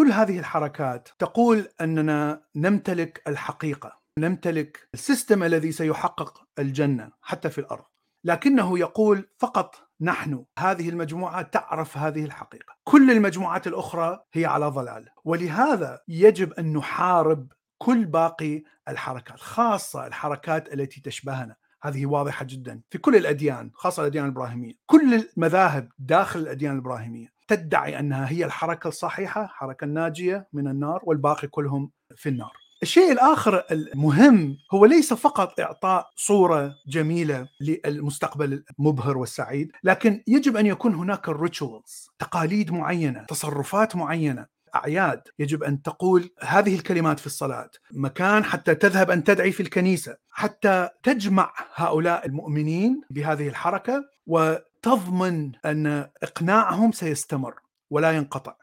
كل هذه الحركات تقول أننا نمتلك الحقيقة نمتلك السيستم الذي سيحقق الجنة حتى في الأرض. لكنه يقول فقط نحن هذه المجموعة تعرف هذه الحقيقة. كل المجموعات الأخرى هي على ضلال. ولهذا يجب أن نحارب كل باقي الحركات خاصة الحركات التي تشبهنا. هذه واضحة جدا في كل الأديان خاصة الأديان الإبراهيمية. كل المذاهب داخل الأديان الإبراهيمية تدعي أنها هي الحركة الصحيحة حركة الناجية من النار والباقي كلهم في النار. الشيء الآخر المهم هو ليس فقط إعطاء صورة جميلة للمستقبل المبهر والسعيد، لكن يجب أن يكون هناك ال rituals، تقاليد معينة، تصرفات معينة، أعياد يجب أن تقول هذه الكلمات في الصلاة، مكان حتى تذهب أن تدعي في الكنيسة، حتى تجمع هؤلاء المؤمنين بهذه الحركة وتضمن أن إقناعهم سيستمر ولا ينقطع.